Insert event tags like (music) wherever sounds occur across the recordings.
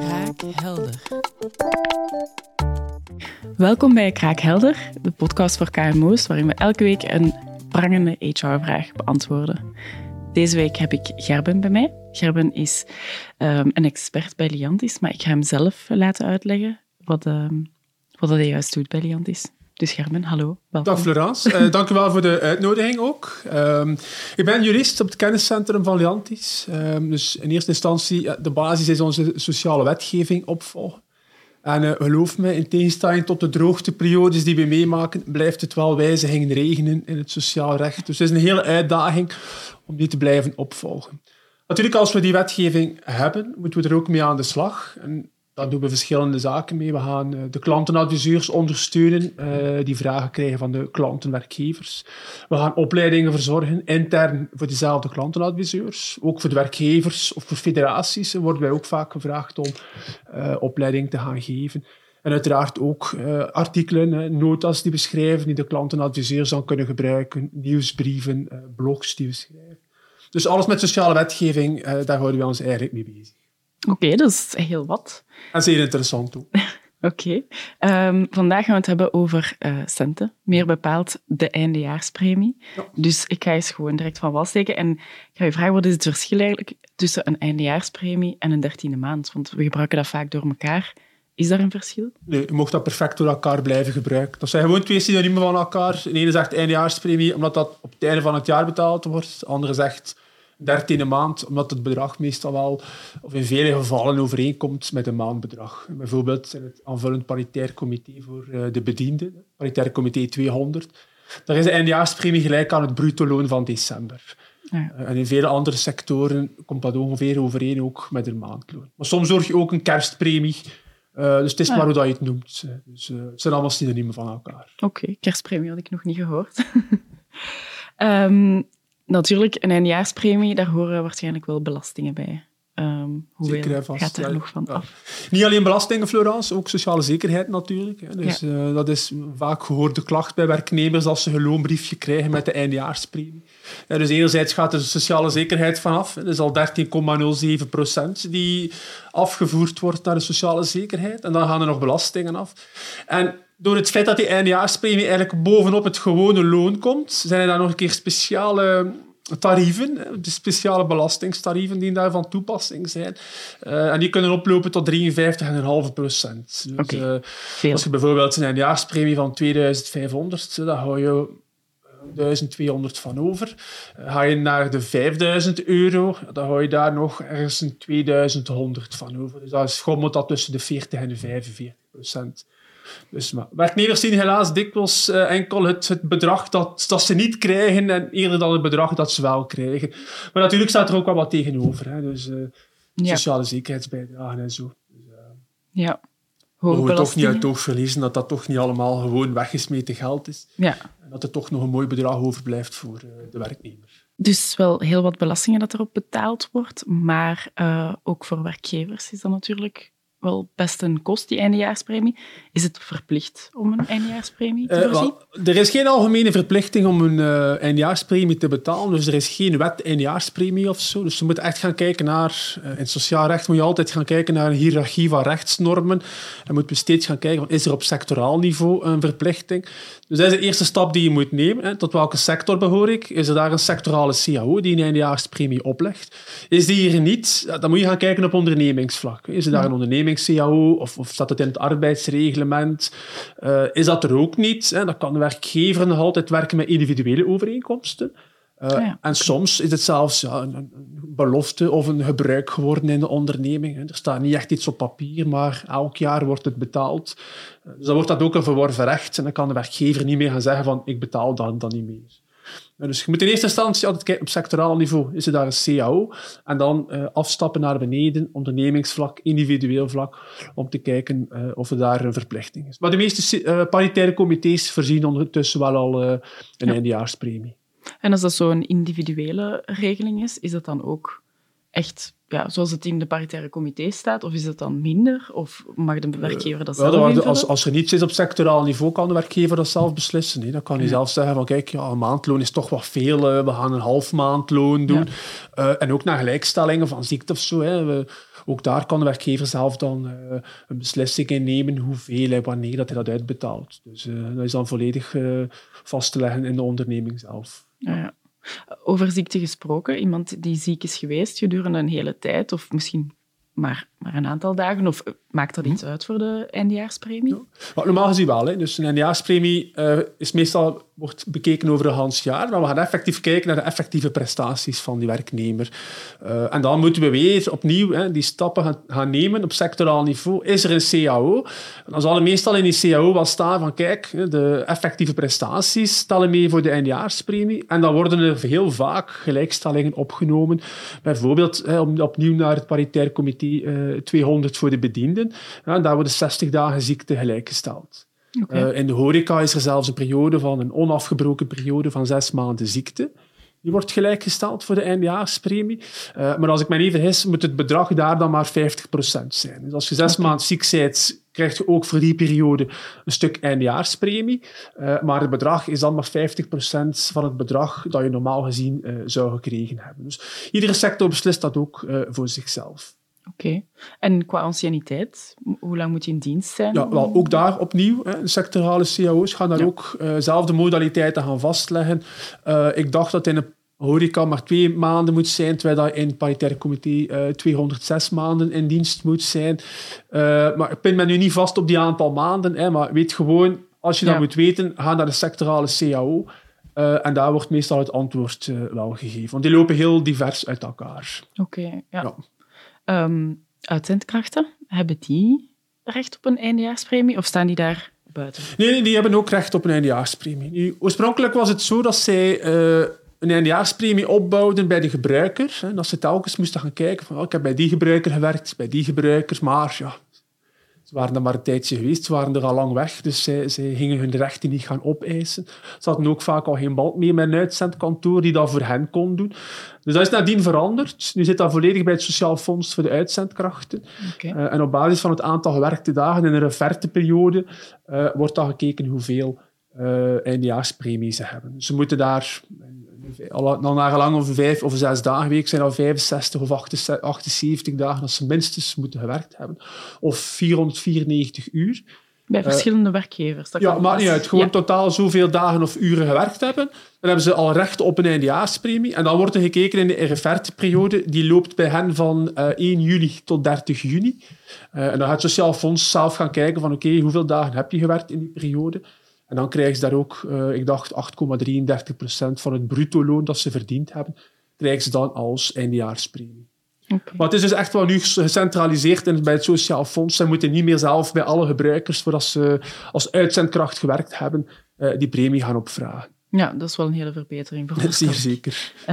Kraakhelder. Welkom bij Kraakhelder, de podcast voor KMO's, waarin we elke week een prangende HR-vraag beantwoorden. Deze week heb ik Gerben bij mij. Gerben is um, een expert bij Liantis, maar ik ga hem zelf laten uitleggen wat, um, wat hij juist doet bij Liantis. Dus Gerben, hallo. Welkom. Dag Florence, uh, dank u wel voor de uitnodiging ook. Um, ik ben jurist op het kenniscentrum van Liantis. Um, dus in eerste instantie, de basis is onze sociale wetgeving opvolgen. En uh, geloof me, in tegenstelling tot de droogteperiodes die we meemaken, blijft het wel wijzigingen regenen in het sociaal recht. Dus het is een hele uitdaging om die te blijven opvolgen. Natuurlijk, als we die wetgeving hebben, moeten we er ook mee aan de slag. En daar doen we verschillende zaken mee. We gaan eh, de klantenadviseurs ondersteunen uh, die vragen krijgen van de klantenwerkgevers. We gaan opleidingen verzorgen intern voor diezelfde klantenadviseurs. Ook voor de werkgevers of voor federaties worden wij ook vaak gevraagd om opleiding te gaan geven. En uiteraard ook artikelen, notas die beschrijven, die de klantenadviseurs dan kunnen gebruiken, nieuwsbrieven, blogs die we schrijven. Dus alles met sociale wetgeving, daar houden we ons eigenlijk mee bezig. Oké, dat is heel wat. En zeer interessant ook. (laughs) Oké. Okay. Um, vandaag gaan we het hebben over uh, centen. Meer bepaald de eindejaarspremie. Ja. Dus ik ga eens gewoon direct van wal steken. En ik ga je vragen, wat is het verschil eigenlijk tussen een eindejaarspremie en een dertiende maand? Want we gebruiken dat vaak door elkaar. Is daar een verschil? Nee, je mag dat perfect door elkaar blijven gebruiken. Dat zijn gewoon twee synoniemen van elkaar. De ene zegt eindejaarspremie, omdat dat op het einde van het jaar betaald wordt. De andere zegt dertiende maand, omdat het bedrag meestal wel, of in vele gevallen, overeenkomt met een maandbedrag. Bijvoorbeeld in het aanvullend paritair comité voor eh, de bedienden, paritair comité 200. Daar is de eindejaarspremie gelijk aan het bruto loon van december. Ja. Eh, en in vele andere sectoren komt dat ongeveer overeen ook met een maandloon. Maar soms zorg je ook een kerstpremie. Uh, dus het is maar hoe dat je het noemt. Dus, uh, het zijn allemaal synoniemen van elkaar. Oké, okay, kerstpremie had ik nog niet gehoord. um, (laughs) Natuurlijk, een eindjaarspremie, daar horen waarschijnlijk wel belastingen bij. Um, hoeveel gaat er nog van af? Niet alleen belastingen, Florence, ook sociale zekerheid natuurlijk. Hè. Dus, ja. uh, dat is vaak gehoorde klacht bij werknemers als ze een loonbriefje krijgen met de eindjaarspremie. Ja, dus enerzijds gaat er de sociale zekerheid vanaf. Dat is al 13,07 procent die afgevoerd wordt naar de sociale zekerheid. En dan gaan er nog belastingen af. En door het feit dat die eindejaarspremie eigenlijk bovenop het gewone loon komt, zijn er daar nog een keer speciale tarieven, de speciale belastingtarieven die daar van toepassing zijn. Uh, en die kunnen oplopen tot 53,5 procent. Dus, okay. uh, als je bijvoorbeeld een eindejaarspremie van 2500, dan hou je 1200 van over. Uh, ga je naar de 5000 euro, dan hou je daar nog ergens een 2100 van over. Dus dat schommelt dat tussen de 40 en de 45 procent. Dus, maar werknemers zien helaas dikwijls uh, enkel het, het bedrag dat, dat ze niet krijgen en eerder dan het bedrag dat ze wel krijgen. Maar natuurlijk staat er ook wel wat tegenover. Hè? Dus uh, ja. sociale zekerheidsbijdragen en zo. Dus, uh, ja. We moeten toch niet uit het oog verliezen dat dat toch niet allemaal gewoon weggesmeten geld is. Ja. En dat er toch nog een mooi bedrag overblijft voor de werknemer. Dus wel heel wat belastingen dat erop betaald wordt, maar ook voor werkgevers is dat natuurlijk wel best een kost, die eindejaarspremie. Is het verplicht om een eindejaarspremie te uh, voorzien? er is geen algemene verplichting om een uh, eindejaarspremie te betalen. Dus er is geen wet eindejaarspremie of zo. Dus je moet echt gaan kijken naar... Uh, in sociaal recht moet je altijd gaan kijken naar een hiërarchie van rechtsnormen. En moet je steeds gaan kijken, is er op sectoraal niveau een verplichting? Dus dat is de eerste stap die je moet nemen. Hè. Tot welke sector behoor ik? Is er daar een sectorale CAO die een eindejaarspremie oplegt? Is die hier niet? Dan moet je gaan kijken op ondernemingsvlak. Is er daar een ondernemings-CAO of, of staat het in het arbeidsreglement? Uh, is dat er ook niet? Hè? Dan kan de werkgever nog altijd werken met individuele overeenkomsten. Uh, ja. En soms is het zelfs ja, een, belofte of een gebruik geworden in de onderneming. Er staat niet echt iets op papier, maar elk jaar wordt het betaald. Uh, dus dan wordt dat ook een verworven recht. En dan kan de werkgever niet meer gaan zeggen van ik betaal dan, dan niet meer. Uh, dus je moet in eerste instantie altijd kijken op sectoraal niveau. Is er daar een CAO? En dan afstappen naar beneden, ondernemingsvlak, individueel vlak, om te kijken of er daar een verplichting is. Maar de meeste paritaire comité's voorzien ondertussen wel al een ja. eindejaarspremie. En als dat zo'n individuele regeling is, is dat dan ook echt ja, zoals het in de paritaire comité staat? Of is het dan minder? Of mag de werkgever dat Wel, zelf dat- invullen? als, als er niets is op sectoraal niveau, kan de werkgever dat zelf beslissen. hè. Dan kan hij zelf zeggen van kijk, ja, een maandloon is toch wat veel. eh, we gaan een half maandloon doen. Eh, en ook naar gelijkstellingen van ziekte of zo. Hè. We- ook daar kan de werkgever zelf dan eh, een beslissing in nemen hoeveel en wanneer dat hij dat uitbetaalt. Dus eh, dat is dan volledig eh, vast te leggen in de onderneming zelf. Ja, ja. Over ziekte gesproken, iemand die ziek is geweest gedurende een hele tijd, of misschien maar, maar een aantal dagen, of eh, maakt dat iets uit voor de eindejaarspremie? Maar normaal gezien wel. Hè. Dus een eindejaarspremie eh, is meestal wordt bekeken over een gans jaar. Maar we gaan effectief kijken naar de effectieve prestaties van die werknemer. Eh, en dan moeten we weer opnieuw hè, die stappen gaan, gaan nemen op sectoraal niveau. Is er een CAO? En dan zal er meestal in die CAO wel staan van kijk, de effectieve prestaties stellen mee voor de eindejaarspremie. En dan worden er heel vaak gelijkstellingen opgenomen. Bijvoorbeeld hè, om opnieuw naar het paritair comité eh, 200 voor de bedienden. Ja, daar worden 60 dagen ziekte gelijkgesteld. Eh, in de horeca is er zelfs een periode van een onafgebroken periode van zes maanden ziekte. Die wordt gelijkgesteld voor de eindjaarspremie. Eh, maar als ik me niet vergis, moet het bedrag daar dan maar 50% zijn. Dus als je zes maanden ziek bent, krijg je ook voor die periode een stuk eindjaarspremie. Eh, maar het bedrag is dan maar 50% van het bedrag dat je normaal gezien eh, zou gekregen hebben. Dus iedere sector beslist dat ook eh, voor zichzelf. Oké. En qua anciëniteit, hoe lang moet je in dienst zijn? Ja, wel, ook daar opnieuw, hè, sectorale cao's gaan daar Ja. ook zelfde modaliteiten gaan vastleggen. Eh, ik dacht dat in de horeca maar twee maanden moet zijn, terwijl dat in het paritaire comité eh 206 maanden in dienst moet zijn. Maar ik pin me nu niet vast op die aantal maanden, hè, maar weet gewoon, als je dat Ja. moet weten, ga naar de sectorale CAO. Eh, en daar wordt meestal het antwoord wel gegeven. Want die lopen heel divers uit elkaar. Oké, ja. Ja. Ehm, uitzendkrachten, hebben die recht op een eindejaarspremie of staan die daar buiten? Nee, nee, die hebben ook recht op een eindejaarspremie. Oorspronkelijk was het zo dat zij eh, een eindejaarspremie opbouwden bij de gebruiker. Hè, dat ze telkens moesten gaan kijken van, ik heb bij die gebruiker gewerkt, bij die gebruiker, maar ja, ze waren er maar een tijdje geweest, ze waren er al lang weg, dus zij, zij gingen hun rechten niet gaan opeisen. Ze hadden ook vaak al geen band meer met een uitzendkantoor die dat voor hen kon doen. Dus dat is nadien veranderd. Nu zit dat volledig bij het Sociaal Fonds voor de Uitzendkrachten. Eh, en op basis van het aantal gewerkte dagen in een referteperiode eh, wordt dan gekeken hoeveel eh eindejaarspremie ze hebben. Ze moeten daar, al- dan naar gelang of vijf of zes dagen week zijn al 65 of 78 dagen dat ze minstens moeten gewerkt hebben. Of 494 uur. Bij verschillende werkgevers. Dat Ja, kan maakt niet uit. Gewoon Ja. totaal zoveel dagen of uren gewerkt hebben. Dan hebben ze al recht op een eindejaarspremie. En dan wordt er gekeken in de referteperiode. Die loopt bij hen van eh 1 juli tot 30 juni. Eh, en dan gaat het Sociaal Fonds zelf gaan kijken van oké, hoeveel dagen heb je gewerkt in die periode? En dan krijgen ze daar ook, eh, ik dacht, 8,33% van het bruto loon dat ze verdiend hebben, krijgen ze dan als eindejaarspremie. Maar het is dus echt wel nu gecentraliseerd in, bij het Sociaal Fonds. Ze moeten niet meer zelf bij alle gebruikers, voordat ze als uitzendkracht gewerkt hebben, eh, die premie gaan opvragen. Ja, dat is wel een hele verbetering voor ons. (laughs) Zeer zeker. (laughs)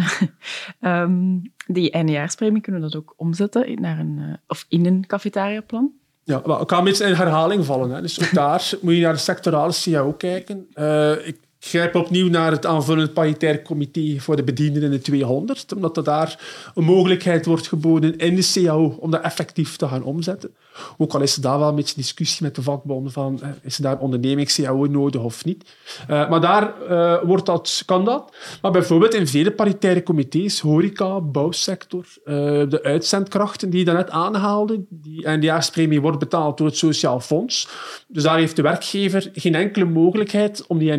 Ehm, die eindejaarspremie kunnen we dat ook omzetten naar een, eh, of in een cafetariaplan. Ja, wel, ik ga een beetje in herhaling vallen. Hè. Dus ook daar moet je naar de sectorale CAO kijken. Eh, ik grijp opnieuw naar het aanvullend paritair comité voor de bedienden in de 200, omdat er daar een mogelijkheid wordt geboden in de CAO om dat effectief te gaan omzetten. Ook al is er daar wel een beetje discussie met de vakbonden van eh, is daar ondernemings-CAO nodig of niet. Eh, maar daar eh, wordt dat, kan dat. Maar bijvoorbeeld in vele paritaire comité's, horeca, bouwsector, de uitzendkrachten die je daarnet aanhaalde, die eindejaarspremie wordt betaald door het Sociaal Fonds. Dus daar heeft de werkgever geen enkele mogelijkheid om die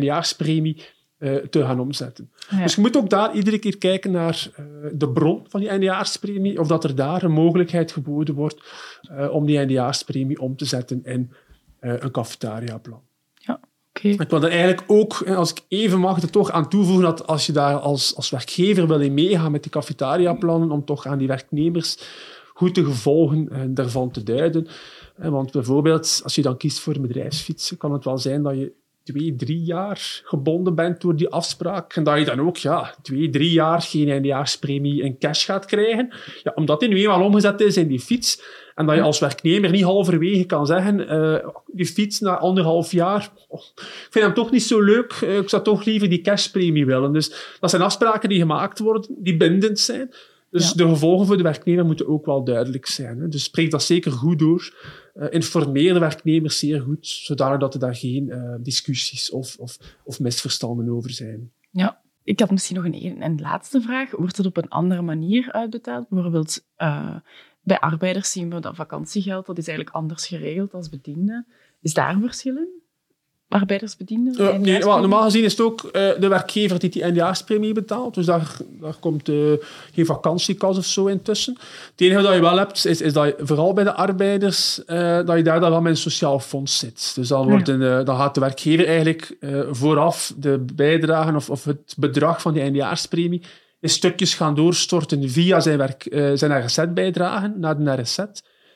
eh, te gaan omzetten. Ja. Dus je moet ook daar iedere keer kijken naar eh, de bron van die eindejaarspremie, of dat er daar een mogelijkheid geboden wordt eh, om die eindejaarspremie om te zetten in een cafetariaplan. Ja, oké. Ik wil er eigenlijk ook, als ik even mag, er toch aan toevoegen dat als je daar als, als werkgever wil in meegaan met die cafetariaplannen, om toch aan die werknemers goed de gevolgen daarvan te duiden. Want bijvoorbeeld, als je dan kiest voor een bedrijfsfietsen, kan het wel zijn dat je twee, drie jaar gebonden bent door die afspraak. En dat je dan ook ja, twee, drie jaar geen eindejaarspremie in cash gaat krijgen. Ja, omdat die nu eenmaal omgezet is in die fiets. En dat je als werknemer niet halverwege kan zeggen, eh, die fiets na anderhalf jaar, oh, ik vind hem toch niet zo leuk, eh, ik zou toch liever die cashpremie willen. Dus dat zijn afspraken die gemaakt worden, die bindend zijn. Dus de gevolgen voor de werknemer moeten ook wel duidelijk zijn. Hè. Dus spreek dat zeker goed door. Uh, informeer de werknemers zeer goed, zodat er daar geen uh, discussies of, of, of misverstanden over zijn. Ja, ik had misschien nog een, een laatste vraag. Wordt het op een andere manier uitbetaald? Bijvoorbeeld uh, bij arbeiders zien we dat vakantiegeld dat is eigenlijk anders geregeld als bedienden. Is daar een verschil in? Arbeidersbedienden? Uh, nee, normaal gezien is het ook uh, de werkgever die die eindjaarspremie betaalt. Dus daar, daar komt uh, geen vakantiekas of zo intussen. Het enige dat je wel hebt, is, is dat je, vooral bij de arbeiders, dat je daar dan wel met een sociaal fonds zit. Dus dan, wordt een, dan gaat de werkgever eigenlijk vooraf de bijdragen of, of het bedrag van die eindjaarspremie in stukjes gaan doorstorten via zijn, werk, zijn RZ-bijdragen naar de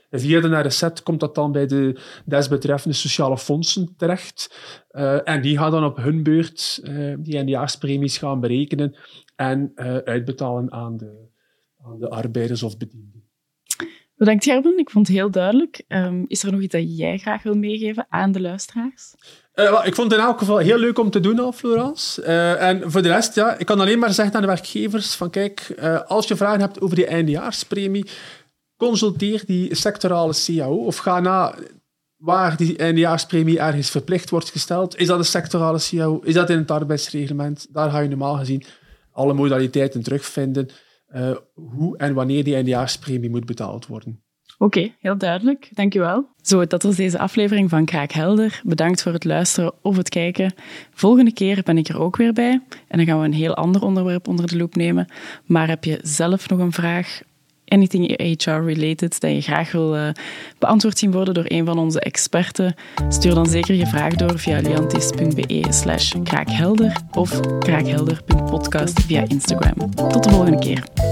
RZ. En via de reset komt dat dan bij de desbetreffende sociale fondsen terecht. Uh, en die gaan dan op hun beurt uh, die eindjaarspremies gaan berekenen en uh, uitbetalen aan de, aan de arbeiders of bedienden. Bedankt Gerben, ik vond het heel duidelijk. Um, is er nog iets dat jij graag wil meegeven aan de luisteraars? Uh, ik vond het in elk geval heel leuk om te doen, al, Florence. Uh, en voor de rest, ja, ik kan alleen maar zeggen aan de werkgevers van kijk, uh, als je vragen hebt over die eindejaarspremie, consulteer die sectorale CAO of ga naar waar die eindejaarspremie ergens verplicht wordt gesteld. Is dat een sectorale CAO? Is dat in het arbeidsreglement? Daar ga je normaal gezien alle modaliteiten terugvinden. Uh, hoe en wanneer die eindejaarspremie moet betaald worden. Oké, heel duidelijk. Dankjewel. Zo, dat was deze aflevering van Kraakhelder. Bedankt voor het luisteren of het kijken. Volgende keer ben ik er ook weer bij. En dan gaan we een heel ander onderwerp onder de loep nemen. Maar heb je zelf nog een vraag anything HR-related dat je graag wil uh, beantwoord zien worden door een van onze experten, stuur dan zeker je vraag door via liantis.be slash kraakhelder of kraakhelder.podcast via Instagram. Tot de volgende keer.